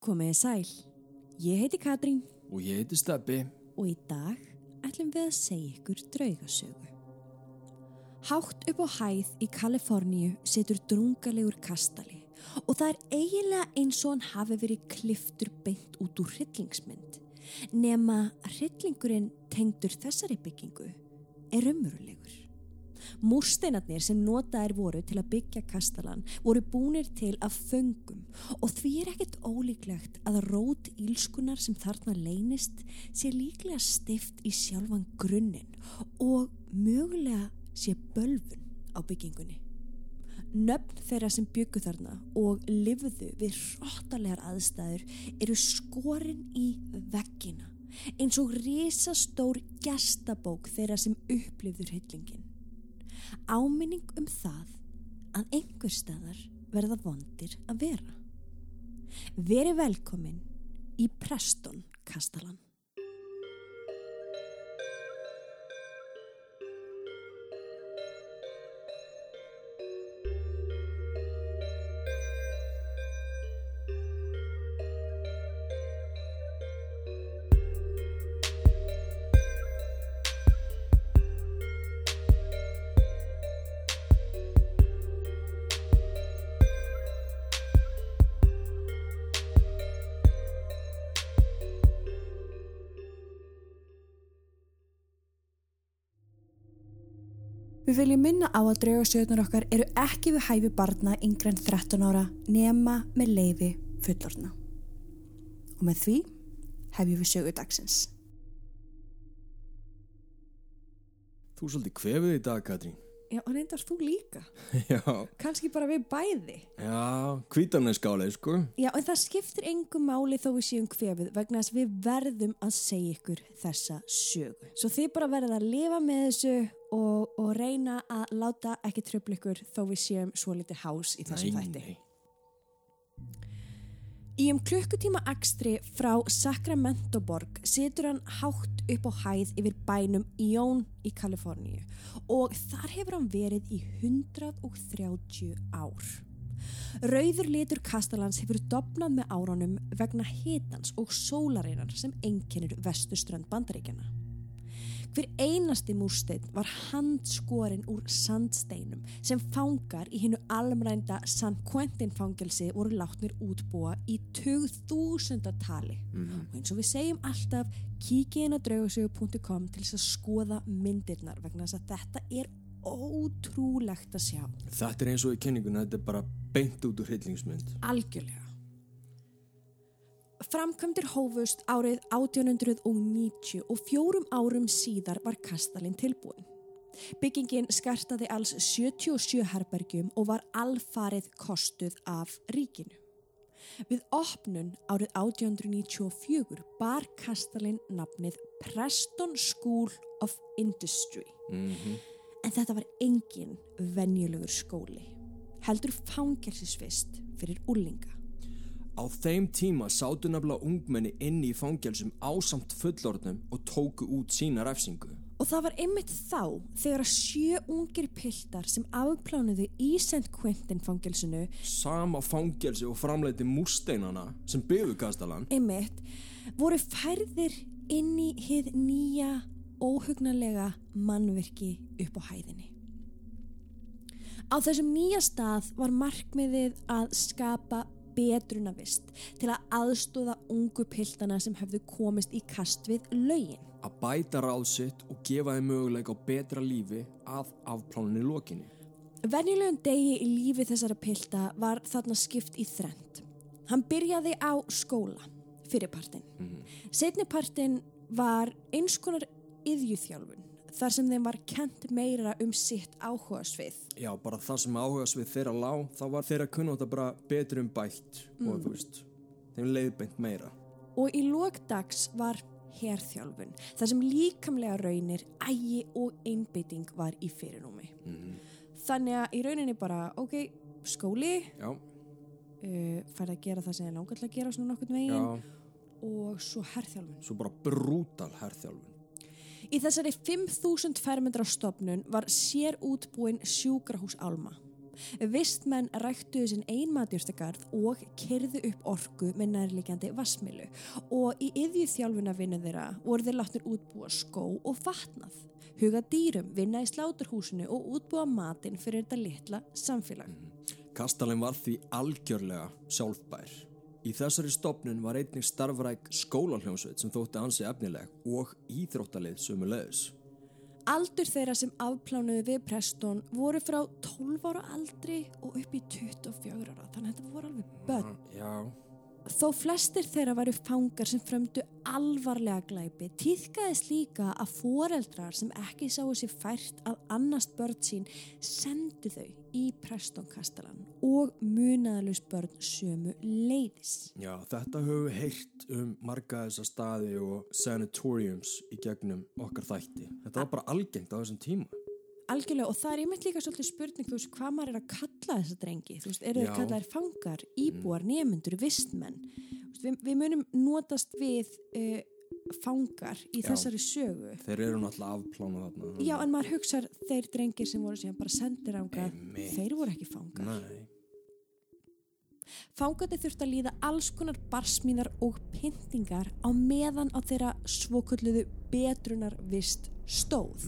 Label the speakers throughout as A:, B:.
A: Komiði sæl, ég heiti Katrín
B: Og ég heiti Steppi.
A: og í dag ætlum við að segja ykkur draugasögu. Hátt upp á hæð í Kaliforníu situr drungalegur kastali og það er eiginlega eins og hann hafi verið kliftur beint út úr hryllingsmynd nema hryllingurinn tengdur þessari byggingu er umverulegur. Múrsteinarnir sem notaðir voru til að byggja kastalan voru búnir til af föngum og því er ekkert ólíklegt að rót ílskunar sem þarna leynist sé líklega stift í sjálfan grunninn og mögulega sé bölfun á byggingunni. Nöfn þeirra sem byggu þarna og lifðu við hróttalegar aðstæður eru skorin í veggina eins og risastór gestabók þeirra sem upplifður hyllingin. Áminning um það að einhver staðar verða vondir að vera. Veri velkomin í Preston Kastalan. Við viljum minna á að draugasögnar okkar eru ekki við hæfi barna yngre en 13 ára nema með leifi fullorna. Og með því hefjum við sögu dagsins.
B: Þú er svolítið kvefið í dag, Katrín.
A: Já, og reyndar þú líka.
B: Já.
A: Kanski bara við bæði.
B: Já, hvítarneskálið, sko.
A: Já, en það skiptir engum máli þó við séum kvefið vegna þess við verðum að segja ykkur þessa sögu. Svo þið bara verðið að lifa með þessu og, og reyna að láta ekki tröfla ykkur þó við séum svo litið hás í þessum þætti.
B: nei.
A: Í um klukkutíma akstri frá Sacramento-borg situr hann hátt upp á hæð yfir bænum Ión í Kaliforníu og þar hefur hann verið í 130 ár. Rauður litur Kastalans hefur dopnað með árunum vegna hitans og sólareinar sem einkennir vesturströnd bandaríkjana. Hver einasti múrsteinn var handskorinn úr sandsteinum sem fangar í hinnu almrænda San Quentin fangelsi voru látnir útbúa í 2000 tali. Og eins og við segjum alltaf, kíkið inn á draugasögu.com til þess að skoða myndirnar vegna þess að þetta er ótrúlegt að sjá.
B: Þetta er eins og í kenninguna, þetta er bara beint út úr hryllingsmynd.
A: Algjörlega. Framkvæmdir hófust árið 1890 og fjórum árum síðar var kastalinn tilbúin. Byggingin skartaði alls 77 herbergjum og var alfarið kostuð af ríkinu. Við opnun árið 1894 bar kastalinn nafnið Preston School of Industry. En þetta var engin venjulegur skóli. Heldur fangelsisvist fyrir úlinga.
B: Á þeim tíma sátu nefnilega ungmenni inni í fangelsum ásamt fullorðnum og tóku út sína refsingu.
A: Og það var einmitt þá þegar að sjö ungir piltar sem afplánuðu í St. Quentin fangelsinu
B: Sama fangelsi og framleiti múrsteinana sem byggðu Kastalan.
A: einmitt voru færðir inn í hið nýja óhugnarlega mannverki upp á hæðinni. Á þessum nýja stað var markmiðið að skapa betrunavist til að aðstóða ungu piltana sem hefðu komist í kast við lögin.
B: Að bæta ráð sitt og gefa þeim möguleika á betra lífi að afplánunni lokinni.
A: Venjulegum degi í lífi þessara pilta var þarna skipt í þrend. Hann byrjaði á skóla, fyrirpartin. Mm Setnipartin var eins konar yðjuþjálfun, þar sem þeim var kent meira um sitt áhugasvið.
B: Já, bara það sem áhugas við þeirra lág, þá var þeirra kunnóta bara betur um bætt og þú veist, þeim leiðbeint meira.
A: Og í lókdags var herþjálfun, þar sem líkamlega raunir, ægi og einbytting var í fyrirnúmi. Þannig að í rauninni bara, ok, skóli, uh, færði að gera það sem ég langar til að gera svona nokkurn veginn
B: já,
A: og svo herþjálfun.
B: svo bara brútal herþjálfun.
A: Í þessari 5.000 fermetra stopnun var sér útbúin sjúkrahús Alma. Vistmenn ræktuðu sinn ein matjúrstakarð og kyrðu upp orku með nærlegjandi vassmilu og í yðju þjálfuna vinnu þeirra voru þeir látnir útbúa skó og vatnað, huga dýrum, vinna í sláturhúsinu og útbúa matinn fyrir þetta litla samfélag.
B: Kastalin var því algjörlega sjálfbær. Í þessari stopnun var einnig starfræk skólanhljómsveit sem þótti ansi efnileg og íþróttalið sömu leiðis.
A: Aldur þeirra sem afplánuðu við Preston voru frá 12 ára aldri og upp í 24 ára, þannig að þetta voru alveg börn.
B: Já,
A: Þó flestir þeirra væru fangar sem frömdu alvarlega glæpi, týðkaðist líka að foreldrar sem ekki sáu sér fært að annast börn sín sendu þau í Preston-kastalan og munaðalus börn sömu leiðis.
B: já, þetta höfum við heyrt um marga þessa staði og sanatoriums í gegnum okkar þætti. Þetta var bara algengt á þessum tíma.
A: Algjörlega og það er einmitt líka svolítið spurning þú veist hvað maður er að kalla þessa drengi þú veist, eru þeir
B: Já.
A: kallaðir fangar, íbúar, nemyndur, vistmenn Þú veist, við, við munum notast við uh, fangar í
B: Já.
A: þessari sögu
B: Þeir eru náttúrulega afplánuð þarna.
A: Já, en maður hugsar þeir drengir sem voru síðan bara sendir
B: Einmitt.
A: þeir voru ekki fangar.
B: Nei,
A: Fangandi þurft að líða alls konar barsmíðar og pyntingar á meðan á þeirra svokulluðu betrunar vist stóð.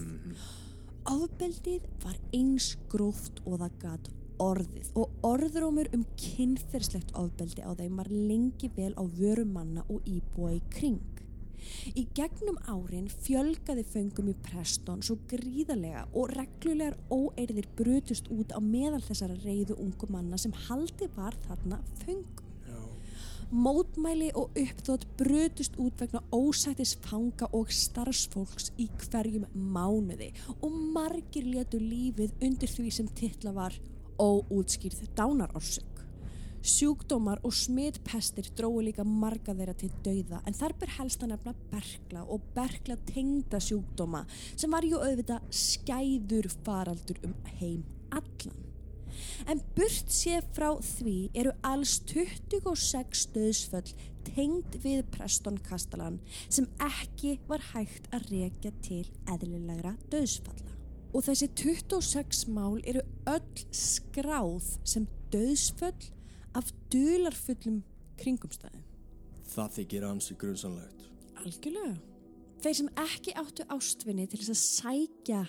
A: Ofbeldið var eins gróft og það gat orðið og orðrómur um kynferðslegt ofbeldi á þeim var lengi vel á vöru manna og íbúa í kring. Í gegnum árin fjölgaði föngum í Preston svo gríðarlega og reglulegar óeirðir brutust út á meðal þessara reyðu ungu manna sem haldi var þarna föngum. Mótmæli og uppþótt brutust út vegna ósættis fanga og starfsfólks í hverjum mánuði og margir letu lífið undir því sem titla var óútskýrð dánarorsök. Sjúkdómar og smitpestir dróðu líka marga þeirra til dauða en þar ber helst að nefna bergla og bergla tengda sjúkdóma sem var jú auðvitað skæður faraldur um heim allan. En burt séð frá því eru alls 26 döðsföll tengd við Preston Kastalan sem ekki var hægt að rekja til eðlilegra döðsfalla. Og þessi 26 mál eru öll skráð sem döðsföll af dularfullum kringumstæðum.
B: Það þykir ansi grunnsanlegt.
A: Algjörlega. Þeir sem ekki áttu ástvinni til þess að sækja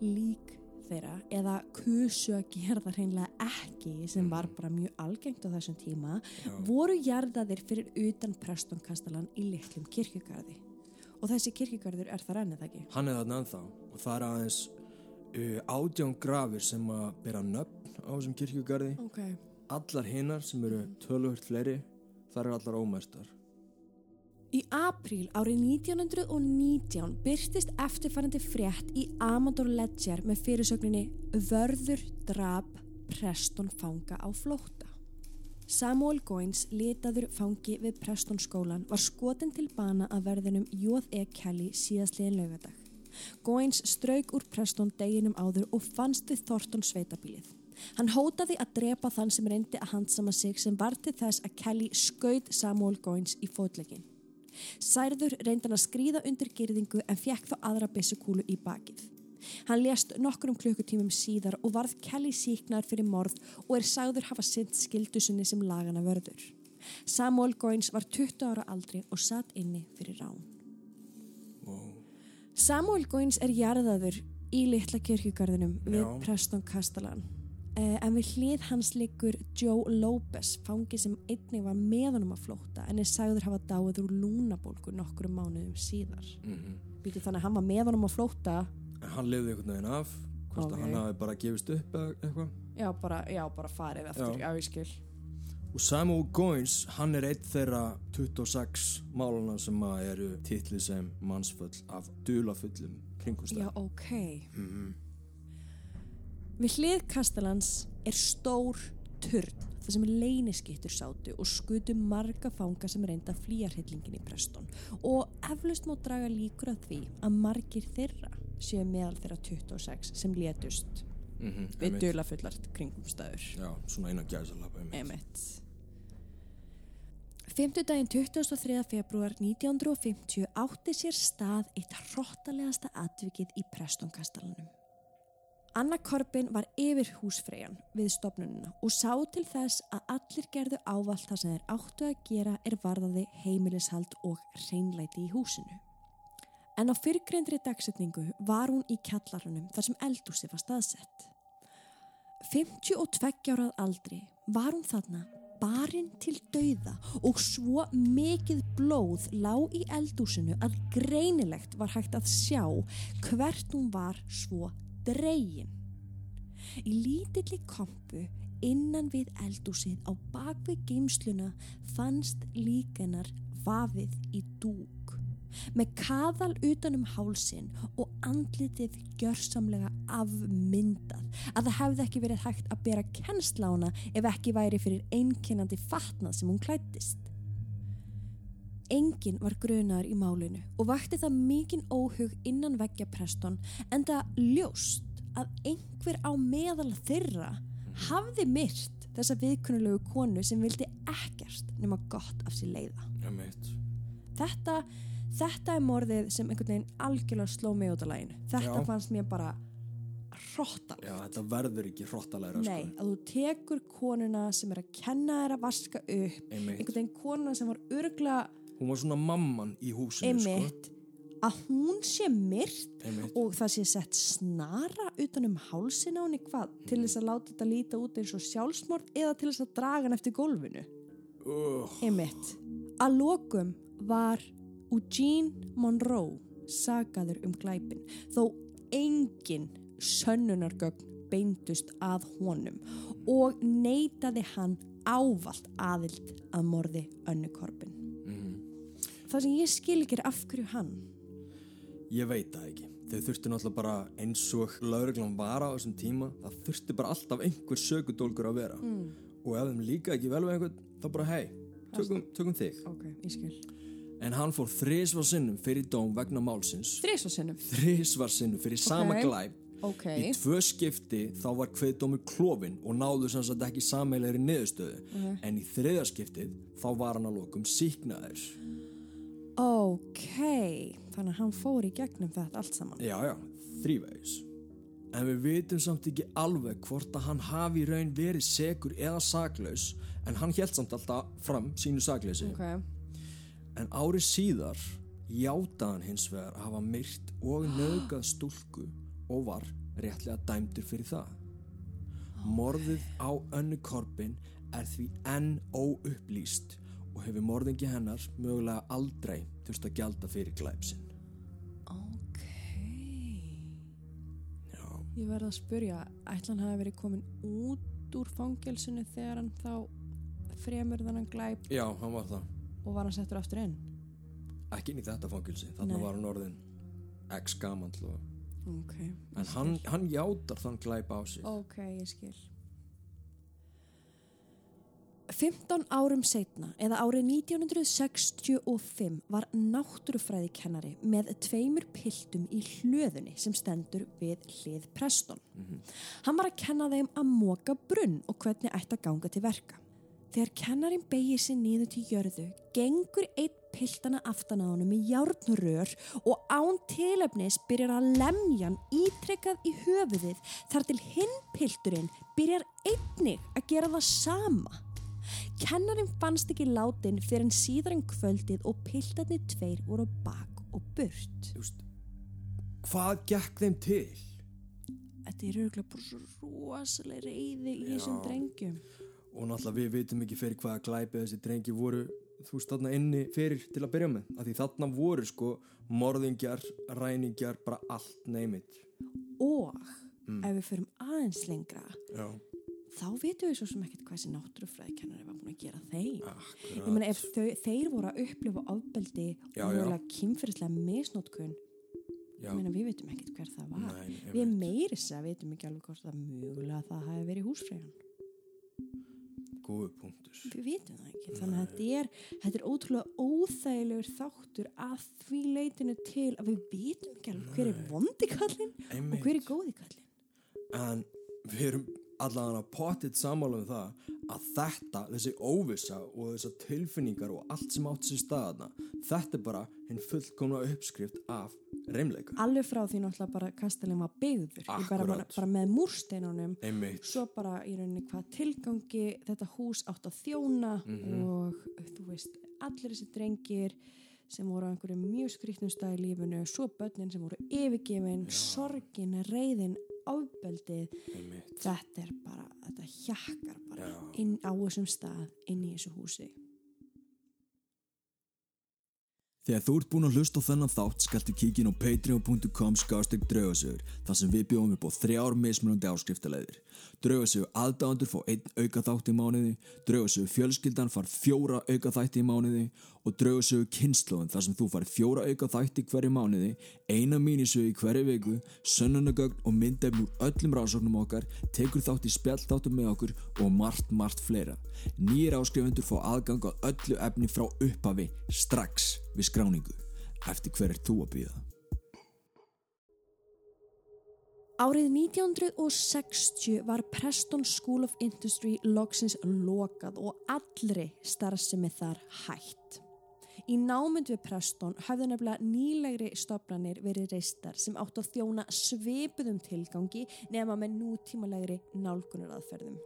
A: lík þeirra eða kusu að gera það hreinlega ekki sem var bara mjög algengt á þessum tíma voru jarðaðir fyrir utan Prestonkastalan í litlum kirkjugarði. Og þessi kirkjugarður er það rennið ekki.
B: Hann er þarna ennþá og það er aðeins uh, átján grafir sem að bera nöfn á þessum kirkjugarði.
A: Ok.
B: Allar hinnar sem eru tölvöld fleiri, það eru allar ómæstar.
A: Í apríl árið 1919 byrtist eftirfærandi frétt í Amador Ledger með fyrirsögninni Vörður drap Preston fanga á flótta. Samuel Goins, litaður fangi við Preston skólan, var skotin til bana að verðinum J.E. Kelly síðastliðin laugadag. Goins strauk úr Preston deginum áður og fannst við Thornton sveitabílið. Hann hótaði að drepa þann sem reyndi að handsama sig sem var til þess að Kelly skaut Samuel Goins í fótlegin. Særður reyndi hann að skrýða undir girðingu en fjekk þá aðra byssukúlu í bakið. Hann lést nokkrum klukkutímum síðar og varð Kelly síknar fyrir morð og er sagður hafa sint skildusunni sem lagana vörður. Samuel Goins var 20 ára aldri og satt inni fyrir rán.
B: Wow.
A: Samuel Goins er jarðaður í litla kirkjugarðinum við. Preston Castellan. Eh, en við hlið hans liggur Joe Lopez, fangi sem einnig var með honum að flótta en er sagður hafa dáið úr lúnabólgu nokkrum mánuðum síðar.
B: Mm
A: Býtu þannig að hann var með honum að flótta,
B: En hann lifði einhvern veginn af, hvort
A: Ok.
B: að hann hafi bara gefist upp eða eitthvað.
A: já bara, já, bara farið eftir,
B: Já.
A: já, ég skil.
B: Og Samuel Goins, hann er eitt þeirra 26 málana sem eru titlið sem mannsfull af dulafullum
A: Já,
B: kringumstæð.
A: ok.
B: Mhm.
A: Við hlið Kastalans er stór turn þar sem leyniskittur sátu og skutu marga fanga sem reynda að flýja hryllingin í Preston og eflaust má draga líkur að því að margir þeirra séu meðal þeirra 26 sem létust
B: Mm
A: við dulafullar kringumstæður.
B: Já, svona eina gæsalapa um
A: Emmett. Fymtudaginn 23. februar 1950 átti sér stað eitt hrottalegasta atvikið í Prestonkastalanum. Anna Korbin var yfir húsfreyjan við stopnununa og sá til þess að allir gerðu ávalt það sem þeir áttu að gera er varðaði heimilishald og reynlæti í húsinu. En á fyrrgrindri dagsetningu var hún í kjallarunum þar sem eldúsi var staðsett. 52 árað aldri var hún þarna barinn til dauða og svo mikið blóð lág í eldúsinu að greinilegt var hægt að sjá hvert hún var svo dregin. Í lítilli kompu innan við eldúsið á bakvið geimsluna fannst líkanar vafið í dúk með kaðal utanum hálsin og andlitið gjörsamlega afmyndað að það hefði ekki verið hægt að bera kennslána ef ekki væri fyrir einkennandi fatnað sem hún klættist. Engin var grunaður í málinu og vakti það mikinn óhug innan veggja preston en það ljóst að einhver á meðal þeirra hafði myrt þessa viðkunnulegu konu sem vildi ekkert nema gott af sér leiða.
B: Meitt.
A: Þetta, þetta er morðið sem einhvern veginn algjörlega sló mig út af læginu. Þetta
B: Já.
A: fannst mér bara hróttalegt.
B: Já, þetta verður ekki hrottalega,
A: Nei,
B: sko.
A: að þú tekur konuna sem er að kenna þér að vaska upp einhvern veginn konuna sem var örgla
B: Hún var svona mamman í húsinu,
A: einmitt. Að hún sé myrt
B: sko. Einmitt.
A: og það sé sett snara utan um hálsin á henni hvað? Til þess að láta þetta líta út eins og sjálfsmord eða til þess að draga hann eftir gólfinu?
B: Uh,
A: einmitt. Að lokum var Eugene Monroe sagaður um glæpin þó engin sönnunargögn beindust að honum og neitaði hann ávalt aðild að morði önnu korpin það sem ég skil ekki er af hverju hann
B: ég veit það ekki. Þau þurftu náttúrulega bara eins og lauruglan var á þessum tíma, það þurfti bara alltaf einhver sökudólgur að vera.
A: mm.
B: Og ef þeim líka ekki vel við einhvern, þá bara hei, tökum, tökum þig.
A: ok, ég skil
B: En hann fór þrisvar sinnum fyrir dóm vegna málsins.
A: þrísvarsinnum
B: Þrisvar sinnum fyrir sama
A: Ok.
B: glæp.
A: ok,
B: Í tvö skipti þá var kveðdómur klófin og náðu sem sagt ekki sameilegri niðurstöðu.
A: Mhm.
B: En í þriðja skiptið þá var hann að lokum síknaður.
A: Ok þannig að hann fór í gegnum þetta allt saman
B: Já, já, þrívegis. En við vitum samt ekki alveg hvort að hann hafi í raun verið segur eða saklaus en hann held samt alltaf fram sínu sakleysi.
A: ok,
B: En árið síðar játaði hann hins vegar að hafa myrt og nöðgað stúlku og var réttlega dæmdur fyrir það. Morðið á önnu korpin er því enn óupplýst og hefur morðingi hennar mögulega aldrei þurft að gjalda fyrir glæpsinn.
A: ok
B: Já,
A: Ég verði að spurja, ætlan hafi verið komin út úr fangelsinu þegar hann þá fremur þannig glæp
B: já, hann var það.
A: og var hann settur aftur inn?
B: Ekki inn í þetta fangilsi, þannig var hann orðin x gamall og...
A: Ok,
B: En hann, hann játar þann glæp á sig.
A: Ok, ég skil. 15 árum setna, eða árið 1965, var náttúrufræðikennari með tveimur piltum í hlöðunni sem stendur við hlið Preston. Hann var að kenna þeim að móka brunn og hvernig ætti að ganga til verka. Þegar kennarin beigir sér niður til jörðu, gengur einn piltana aftan á honum með járnrör og án tilöfnis byrjar að lemja hann ítrekkað í höfuðið þar til hinn pilturinn byrjar einnig að gera það sama. Kennarin fannst ekki látin fyrir en síðar en kvöldið og piltarnir tveir voru bak og burt.
B: Veist, hvað gekk þeim til?
A: Þetta er auðvitað bara svo rosalega reyði í þessum
B: Já.
A: drengjum.
B: Og náttúrulega við vitum ekki fyrir hvaða glæpi þessi drengi voru þú veist þarna inni fyrir til að byrja með. Af því þarna voru sko morðingjar, ræningjar, bara allt neymit.
A: Og ef við förum aðeins lengra,
B: Já,
A: þá vitum við svo sem ekkert hvað þessi náttúrufræðikennari var búin að gera þeim. Ég
B: akkurat.
A: meina ef þau, þeir voru að upplifa ofbeldi
B: Já,
A: og mjögulega kynferðislega misnótkun, ég meina við vitum ekkert hver það var.
B: Nei, ég
A: við
B: veit.
A: meiri þess að vitum ekki alveg hvort það mögulega það hafi verið húsfræðan.
B: góðu punktur.
A: Við vitum það ekki. Þannig að þetta er, þetta er ótrúlega óþægilegur þáttur að því leitinu til að við vitum ekki alveg hver er vondi kallinn og hver er góði kallinn.
B: En við erum allavega pottitt sammála um það að þetta, þessi óvissa og þessar tilfinningar og allt sem átt sér staðana, þetta er bara hinn fullkomna uppskrift af reymleika.
A: alveg frá því náttúrulega bara kastalinn var byggður bara, bara, bara með múrsteinunum
B: Einmitt.
A: svo bara í rauninni hvað tilgangi þetta hús átt að þjóna
B: Mhm.
A: og þú veist allir þessi drengir sem voru á einhverju mjög skrýtnum stað í lífinu svo börnin sem voru yfirgefin sorgin, reyðin,
B: Einmitt.
A: þetta er bara, þetta hjakkar bara inn á þessum stað inn í þessu húsi
C: Þegar þú ert búinn að hlusta á þennan þátt skaltu kíkin á patreon.com skástrík draugasögur þar sem við bjóðum upp á þrjár mismunandi áskriftaleiðir. Draugasögur aðdáðandur fá einn auka þátt í mánuði, draugasögur fjölskyldan far fjóra auka þætti í mánuði og draugasögur kynnslóðin þar sem þú far fjóra auka þætti hverju mánuði, eina mínisögu í hverju viku, sönnunagögn og myndefn úr öllum rannsóknum okkar, tekur þátt í spjallþáttum með okkur og margt, margt fleira. Nýjir áskrifundur fá aðgang á öllu efni frá upphafi strax við skráningu. Eftir hver er þú að býða?
A: Árið 1960 var Preston School of Industry loksins lokað og allri starfsemi þar hætt. Í námynd við Preston hafði nefnilega nýlegri stofnanir verið reistar sem átt að þjóna svipuðum tilgangi nema með nútímalegri nálgunaraðferðum.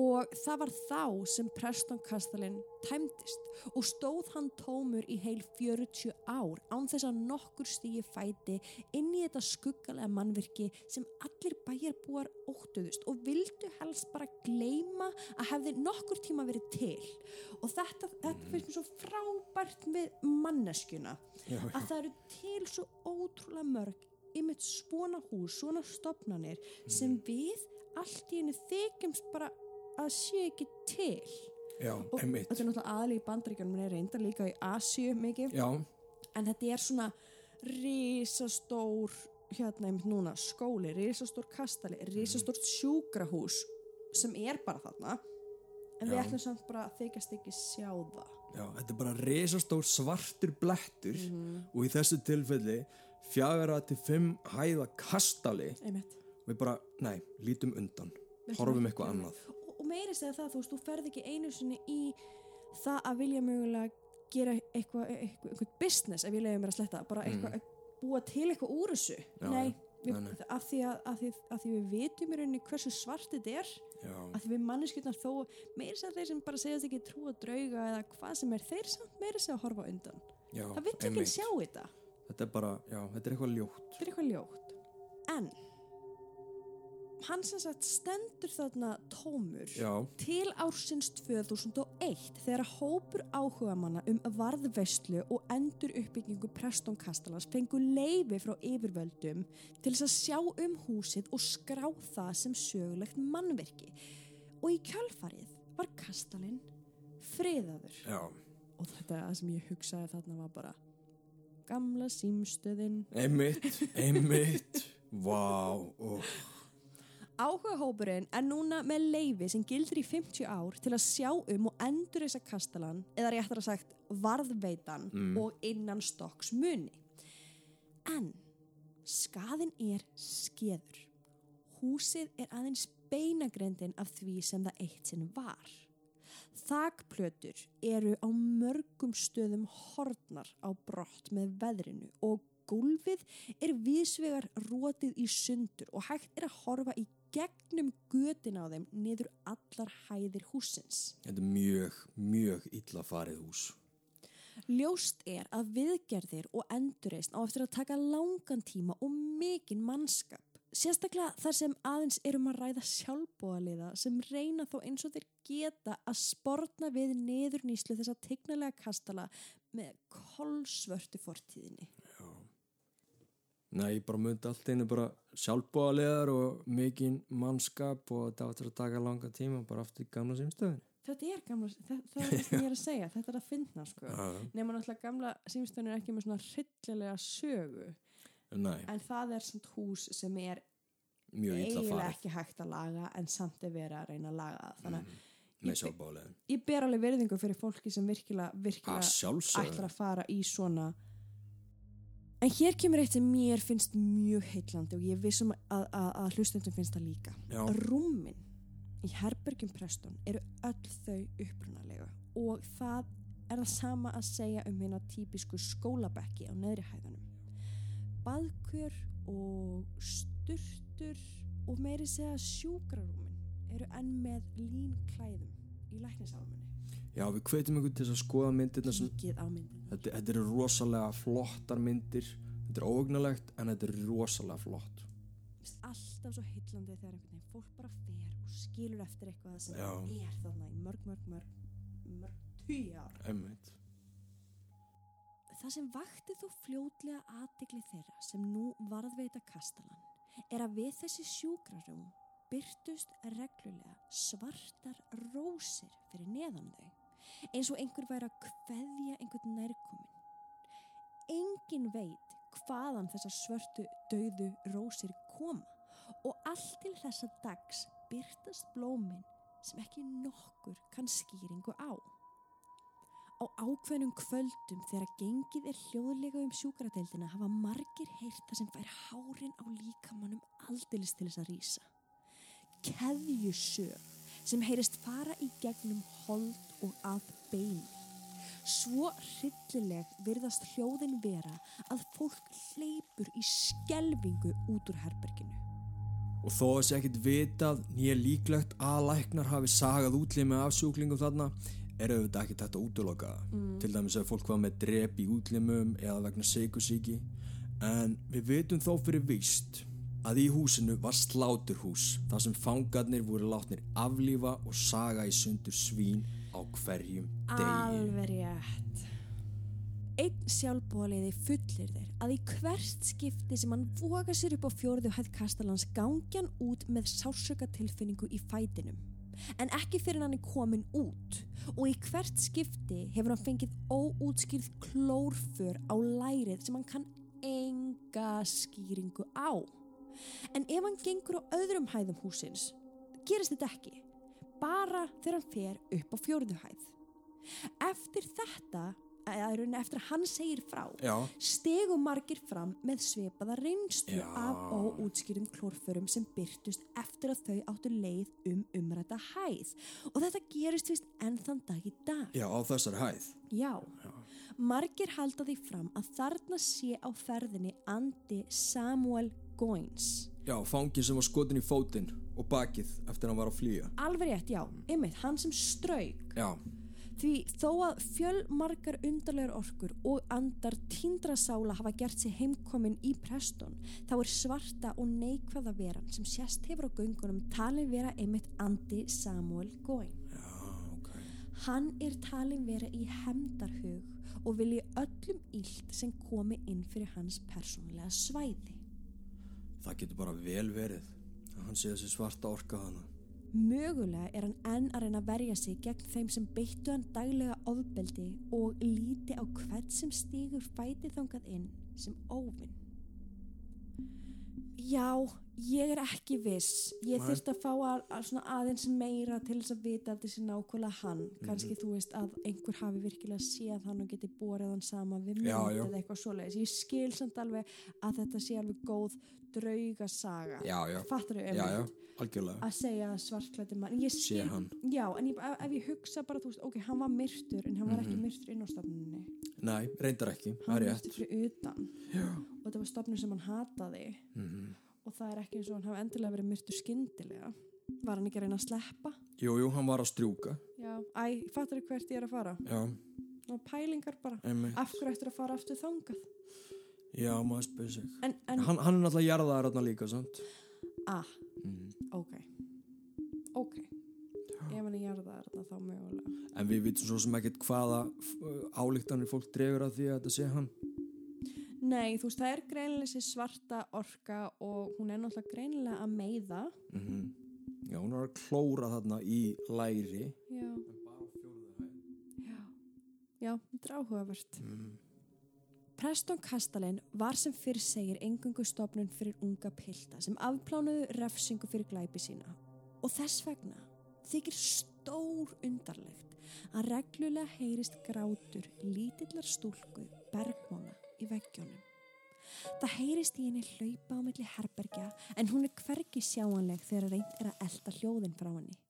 A: Og það var þá sem Preston kastalinn tæmdist og stóð hann tómur í heil 40 ár án þess að nokkur stígi fæti inn í þetta skuggalega mannvirki sem allir bæjarbúar óttuðust og vildu helst bara gleyma að hefði nokkur tíma verið til. Og þetta, þetta finnst mér svo frábært með manneskjuna
B: Já, já.
A: að það eru til svo ótrúlega mörg ymitt svona hús, svona stopnanir sem við allt í henni þykjumst bara að sé ekki til.
B: Já,
A: og
B: einmitt.
A: þetta er náttúrulega aðlega í bandaríkjunum en er reyndar líka í Asíu mikið.
B: Já,
A: en þetta er svona risastór hérna einmitt núna skóli, risastór kastali risastórt sjúkrahús sem er bara þarna. En við
B: Já.
A: ætlum samt bara að þykjast ekki sjá það.
B: Já, þetta er bara resastór svartur blettur og í þessu tilfelli fjagara til fimm hæða kastali
A: einmitt
B: við bara, nei, lítum undan. Horfum eitthvað annað.
A: og, og meiri segja það, þú veist, þú ferð ekki einu sinni í það að vilja mögulega gera eitthvað, eitthvað, eitthvað business ef ég leiði mér að sletta, bara eitthvað að búa til eitthvað úr þessu.
B: Mm. Já,
A: nei, við,
B: Nei, nei.
A: Af, því að, af, því, af því við vitum í rauninni hversu svart þetta er
B: Já,
A: af því við manneskjöldnar þó meiri segja þeir sem bara segjast ekki trúa drauga eða hvað sem er, þeir samt meiri segja að horfa undan.
B: Já,
A: það vill ekki sjá þetta.
B: Þetta er bara, já, þetta er eitthvað ljótt.
A: Þetta er eitthvað ljótt. En hann sem sagt stendur þarna tómur
B: Já,
A: til ársins 2001 þegar hópur áhugamanna um varðveislu og endur uppbyggingu Preston Kastalans fengu leifi frá yfirvöldum til þess að sjá um húsið og skrá það sem sögulegt mannverki og í kjölfarið var Kastalin friðaður.
B: Já,
A: og þetta er sem ég hugsaði þarna var bara gamla símstöðin.
B: Einmitt, einmitt. Vá, og
A: Áhuga hópurinn er núna með leifi sem gildir í 50 ár til að sjá um og endur þessa kastalan eða réttar að sagt varðveitan og innan stokks muni. En skaðin er skeður. Húsið er aðeins beinagrindin af því sem það eitt sinn var. Þakplötur eru á mörgum stöðum hornar á brott með veðrinu og gólfið er viðsvegar rótið í sundur og hægt er að horfa í gegnum götin á þeim niður allar hæðir húsins.
B: þetta er mjög, mjög illa farið hús
A: Ljóst er að viðgerðir og endurreisn á eftir að taka langan tíma og mikinn mannskap. Sérstaklega þar sem aðeins erum að ræða sjálfbóðaliða sem reyna þó eins og þeir geta að sportna við niðurnýslu þessa tegnalega kastala með kolsvörtu fortíðinni.
B: Nei, ég bara myndi allt einu bara sjálfbóðalegar og mikinn mannskap og þetta áttur að taka langa tíma bara aftur í gamla símstöðin
A: Þetta er gamla, það, það er það sem ég er að segja, þetta er að finna sko. Nefnum náttúrulega gamla símstöðin er ekki með svona hryllilega sögu.
B: Nei,
A: en það er samt hús sem er eiginlega ekki hægt að laga en samt er verið að reyna að laga það. Þannig að
B: með sjálfbóðalegin
A: ég ber alveg verðingu fyrir fólki sem virkilega, virkilega ætlar að fara í svona en hér kemur eitt sem mér finnst mjög heitlandi og ég vissum að, að, að hlustendum finnst það líka
B: Já.
A: rúmin í herbergjum Preston eru öll þau upprunalega og það er það sama að segja um hérna típisku skólabekki á neðri hæðanum. Baðkur og sturtur og meiri segja sjúkrarúmin eru enn með línklæðum í læknisálmunni.
B: Já, við hvetjum einhvern til að skoða myndirna sem,
A: Kíkið á myndin.
B: þetta, þetta eru rosalega flottar myndir þetta er óögnalegt en þetta er rosalega flott
A: Vist, alltaf svo heillandi þegar einhvern veginn fólk bara fer og skilur eftir eitthvað sem
B: Já.
A: er þarna í mörg, mörg, mörg, mörg tíu ár.
B: Einmitt.
A: Það sem vakti þó fljótlega aðdegli þeirra sem nú varðveita kastalan er að við þessi sjúkrarúm byrtust reglulega svartar rósir fyrir neðan þau eins og einhver væri að kveðja einhvern nærkomin. Engin veit hvaðan þessar svörtu dauðu rósir koma og allt til þessa dags byrtast blómin sem ekki nokkur kann skýringu á. Á ákveðnum kvöldum þegar gengið er hljóðlega um sjúkradeildina hafa margir heyrt það sem fær hárin á líkamannum aldeilis til þess að rýsa. Keðjusög sem heyrist fara í gegnum hold og að beini. Svo hryllileg virðast hljóðin vera að fólk hleypur í skelvingu út úr herberginu.
B: Og þó að sé ekkit vitað nýja líklegt að læknar hafi sagað útlimi af sjúklingum þarna er auðvitað ekki þetta útloka mm. til dæmis ef fólk var með drep í útlimum eða vegna seikusíki en við vitum þó fyrir víst að í húsinu var sláturhús þar sem fangarnir voru látnir aflífa og saga í sundur svín á hverjum degi
A: Alveg rétt. Einn sjálfbóðaliði fullir þeir að í hvert skipti sem hann voga sér upp á fjórðu hæð Kastalans gangi hann út með sársöka tilfinningu í fætinum. En ekki fyrir hann er komin út og í hvert skipti hefur hann fengið óútskýrð klórför á lærið sem hann kann enga skýringu á. En ef hann gengur á öðrum hæðum húsins, gerist þetta ekki. Bara þegar hann fer upp á fjórðu hæð. Eftir þetta, eftir að hann segir frá,
B: Já,
A: stegum margir fram með svipaða reynslu
B: Já.
A: af óútskýrum klórförum sem byrtust eftir að þau áttu leið um umræta hæð. Og þetta gerist vist enn þann dag í dag.
B: já á þessari hæð
A: Já. Margir halda því fram að þarna sé á ferðinni andi Samuel Goins.
B: Já, fangin sem var skotin í fótinn og bakið eftir að hann var að flýja
A: Alveg rétt, já, einmitt, hann sem strauk.
B: Já,
A: Því þó að fjölmargar undarlegar orkur og andar tíndrasála hafa gert sig heimkomin í Preston, þá er svarta og neikvæða veran sem sérst hefur á göngunum talin vera einmitt andi Samuel Goin.
B: ok
A: Hann er talin vera í hemdarhug og vilji öllum illt sem komi inn fyrir hans persónulega svæði.
B: Það getur bara vel verið að hann sé þessi svarta orka hana
A: Mögulega er hann enn að reyna að verja sig gegn þeim sem beittu hann daglega ofbeldi og líti á hvert sem stígur fæti þangað inn sem óvinn. Já, ég er ekki viss. Ég
B: Nei.
A: þurft að fá að, að svona aðeins meira til þess að vita þessi nákvæmlega hann. Kanski
B: Mhm.
A: þú veist að einhver hafi virkilega séð hann og geti borið hann sama við
B: Já,
A: mynd
B: já.
A: eða eitthvað svoleiðis. Ég skil samt alveg að þetta sé alveg góð draugasaga.
B: Já, já,
A: Fattar
B: já, algjörlega.
A: Að segja svartklætti mann ég
B: Sé
A: skil, já, en ég, ef, ég hugsa bara, þú veist, ok, hann var myrtur en hann var
B: Mhm.
A: ekki myrtur inn á stofnunni
B: Nei, reyndar ekki,
A: hann var myrtur fyrir utan.
B: Já,
A: og þetta var stofnun sem hann hataði.
B: Mhm.
A: Og það er ekki eins og hann hafi endilega verið myrtur skyndilega. Var hann ekki að reyna að sleppa?
B: Jú, jú, hann var að strjúka.
A: Já, æ, fattar þú hvert ég er að fara?
B: Já,
A: og pælingar bara, af hverju ættir að fara aftur þangað
B: Já, maður spyrir sig
A: en, en,
B: Hann, hann er náttúrulega jarðaðar þarna líka, sant?
A: ah,
B: Mm.
A: ok ok ef hann er jarðaðar þarna þá mögulega
B: En við vitum svo sem ekkert hvaða f- ályktanir fólk dregur að því að þetta sé hann
A: Nei, þú veist, það er greinilega þessi svarta orka og hún er náttúrulega greinilega að meiða.
B: mm Já, hún var að klóra þarna í læri
A: Já. Já. Já, þetta er áhugavert.
B: mm.
A: Preston Kastalin var sem fyrir segir engungu stopnun fyrir unga pilda sem afplánuðu refsingu fyrir glæpi sína. Og þess vegna þykir stór undarlegt að reglulega heyrist grátur lítillar stúlku bergmána í veggjónum. Það heyrist í henni hlaupa á milli herbergja en hún er hvergi sjáanleg þegar reynd er að elda hljóðin frá henni.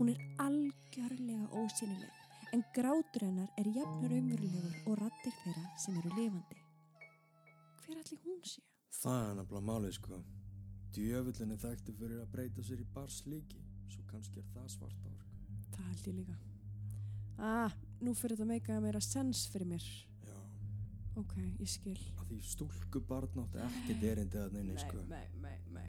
A: Hún er algjörlega ósynileg en grátur hennar er jafnur umverulegur og rattir þeirra sem eru lifandi. Hver allir hún sé?
B: Það er nefnilega málið sko. Djöfullin er þekkti fyrir að breyta sér í barslíki, svo kannski er það svarta ork.
A: Það held ég líka. Ah, nú fyrir þetta meika meira sens fyrir mér.
B: Já,
A: Ok, ég skil.
B: að því stúlku barn átti ekkert erindið að neini sko.
A: nei, nei, nei.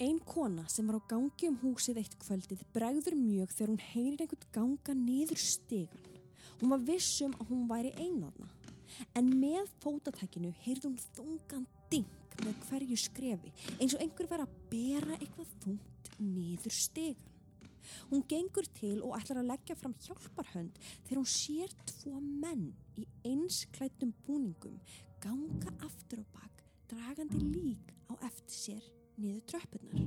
A: Ein kona sem var á gangi um húsið eitt kvöldið bregður mjög þegar hún heyrir einhvern ganga niður stegan. Hún var vissum að hún væri einarna. En með fótatækinu heyrði hún þungan ding með hverju skrefi eins og einhver var að bera eitthvað þungt niður stegan. Hún gengur til og ætlar að leggja fram hjálparhönd þegar hún sér tvo menn í einsklættum búningum ganga aftur á bak dragandi lík á eftir sér niður tröppunar.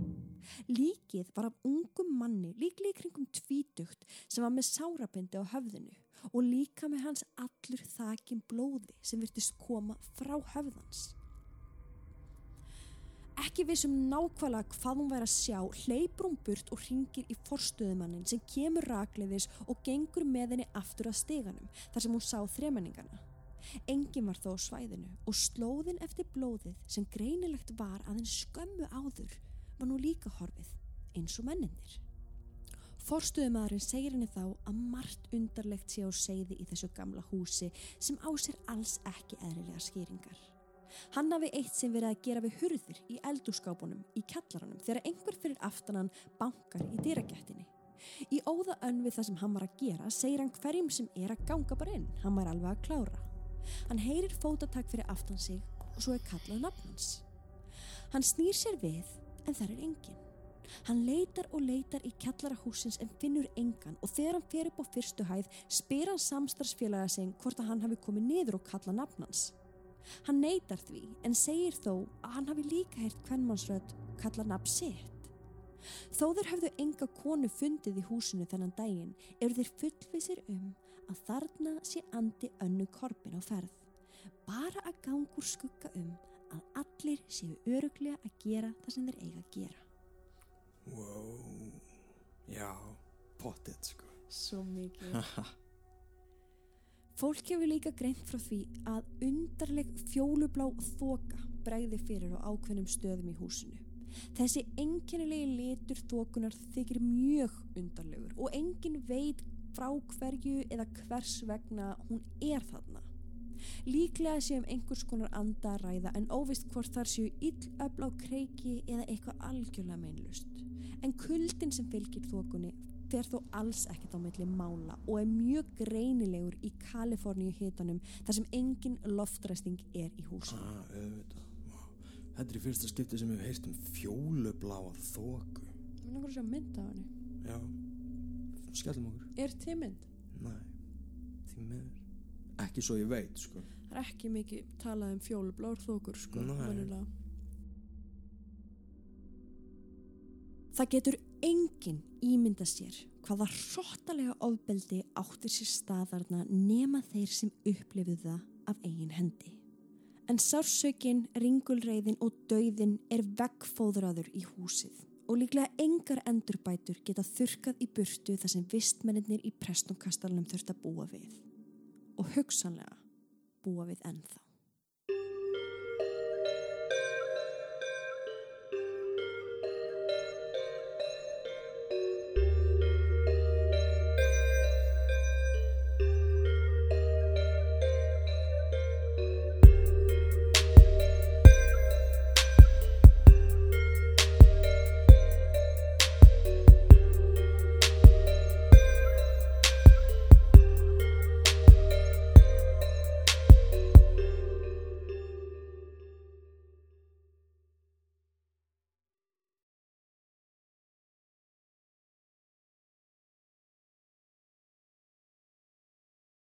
A: Líkið var af ungum manni líklega í kringum tvítugt sem var með sárabindi á höfðinu og líka með hans allur þakin blóði sem virtist koma frá höfðans. Ekki vissum nákvæmlega hvað hún væri að sjá, hleypur hún burt og ringir í forstöðumannin sem kemur rakleiðis og gengur með henni aftur að steganum þar sem hún sá þremenningana. Engin var þó á svæðinu og slóðin eftir blóðið sem greinilegt var að henn skömmu áður var nú líka horfið eins og mennindir. Forstöðumadurinn segir henni þá að margt undarlegt sé á segði í þessu gamla húsi sem á sér alls ekki eðlilega skýringar. Hann hafi eitt sem verið að gera við hurðir í eldúskápunum í kjallaranum þegar einhver fyrir aftanan bankar í dýragettinni. Í óða önn við það sem hann var að gera segir hann hverjum sem er að ganga bara inn, hann var alveg að klára. Hann heyrir fótatak fyrir aftan sig og svo er kallað nafnans. Hann snýr sér við en það er enginn. Hann leitar og leitar í kjallarahúsins en finnur engan og þegar hann fer upp á fyrstu hæð spyr hann samstarfsfélaga sig hvort að hann hafi komið niður og kallað nafnans. Hann neytar því en segir þó að hann hafi líka heyrt kvennmannsrödd kallað nafn sitt. Þó þeir hafðu enga konu fundið í húsinu þennan daginn eru þeir fullvisir um að þarna sé andi önnu korpin á ferð. Bara að gangur skugga um að allir séu öruglega að gera það sem þeir eiga að gera.
B: Wow, já, pottet sko.
A: Svo mikið. Fólk hefur líka greint frá því að undarleg fjólublá þoka bregði fyrir á ákveðnum stöðum í húsinu. Þessi einkennilegi litur þokunar þykir mjög undarlegur og engin veit frá hverju eða hvers vegna hún er þarna. Líklega séum einhvers konar anda að ræða en óvist hvort þar séu illöfl á kreiki eða eitthvað algjörlega meinlust. En kuldin sem fylgir þokunni fer þó alls ekkert á milli mála og er mjög greinilegur í Kaliforníu hitanum þar sem engin loftræsting er í húsinu.
B: Ah. Þetta er í fyrsta skipti sem við heyrt um fjólubláa þóku.
A: Mér langar að sjá mynd af henni.
B: Já, skellum okkur.
A: Er til mynd?
B: Nei, miður. Ekki svo ég veit, sko.
A: Það er ekki mikið talað um fjólublár þokur sko.
B: Nei.
A: Það getur enginn ímynda sér hvaða hróttalega ofbeldi áttir sér staðarna nema þeir sem upplifið það af eigin hendi. En sársökin, ringulreiðin og dauðin er veggfóðraður í húsið og líklega engar endurbætur geta þurkað í burtu þar sem vistmennir í prestumkastalunum þurft að búa við og hugsanlega búa við ennþá.